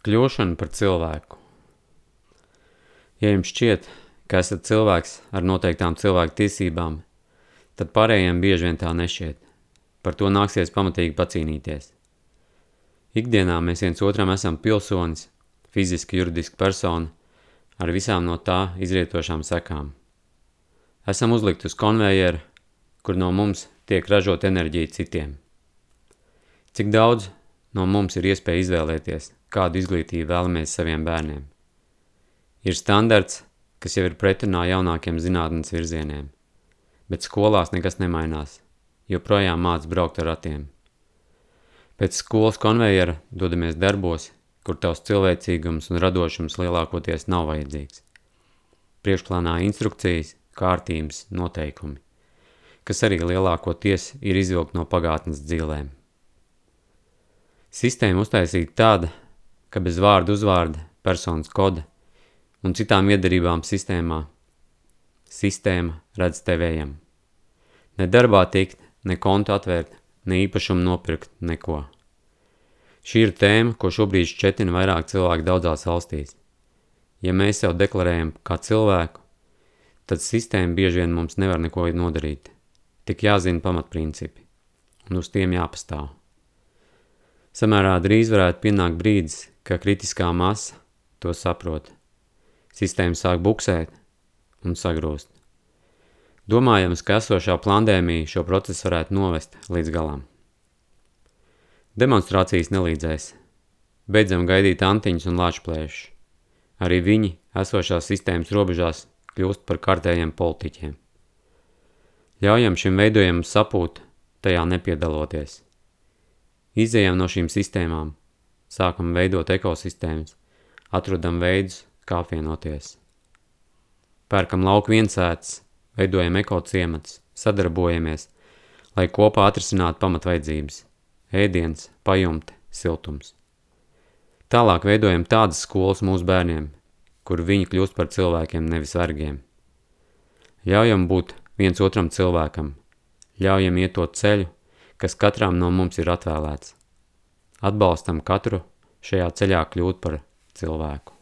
Kļūšana par cilvēku. Ja jums šķiet, ka esat cilvēks ar noteiktām cilvēku tiesībām, tad pārējiem bieži vien tā nešķiet. Par to nāksies pamatīgi pacīnīties. Ikdienā mēs viens otram esam pilsonis, fiziski, juridiski persona, ar visām no tā izrietošām sekām. Esam uzlikt uz konvejeru, kur no mums tiek ražot enerģija citiem. Cik daudz no mums ir iespēja izvēlēties, kādu izglītību vēlamies saviem bērniem. Ir standarts, kas jau ir pretrunā jaunākiem zinātnes virzieniem, bet skolās nekas nemainās, joprojām māc braukt ar ratiem. Pēc skolas konvejera dodamies darbos, kur tavs cilvēcīgums un radošums lielākoties nav vajadzīgs. Priekšplānā instrukcijas, kārtības, noteikumi, kas arī lielākoties ir izvilkt no pagātnes dzīlēm. Sistēma uztaisīta tāda, ka bez vārdu uzvārda, personas koda un citām iedarībām sistēmā sistēma redz tevējam. Ne darbā tikt, ne kontu atvērt, ne īpašumu nopirkt, neko. Šī ir tēma, ko šobrīd šķetina vairāk cilvēku daudzās valstīs. Ja mēs sev deklarējam kā cilvēku, tad sistēma bieži vien mums nevar neko nodarīt. Tik jāzina pamatprincipi, un uz tiem jāpastāv. Samērā drīz varētu pienākt brīdis, ka kritiskā masa to saprot. Sistēma sāk buksēt un sagrūst. Domājams, ka esošā plandēmija šo procesu varētu novest līdz galam. Demonstrācijas nelīdzēs. Beidzam gaidīt antiņus un lāčplēšus. Arī viņi esošās sistēmas robežās kļūst par kārtējiem politiķiem. Ļaujam šim veidojumam sapūt, tajā nepiedaloties. Izejam no šīm sistēmām, sākam veidot ekosistēmas, atrodam veidus, kā apvienoties. Pērkam lauku viensētas, veidojam ekociemats, sadarbojamies, lai kopā atrisinātu pamatvaidzības – ēdiens, pajumte, siltums. Tālāk veidojam tādas skolas mūsu bērniem, kur viņi kļūst par cilvēkiem, nevis vergiem. Ļaujam būt viens otram cilvēkam, ļaujam iet to ceļu, kas katram no mums ir atvēlēts. Atbalstam katru šajā ceļā kļūt par cilvēku.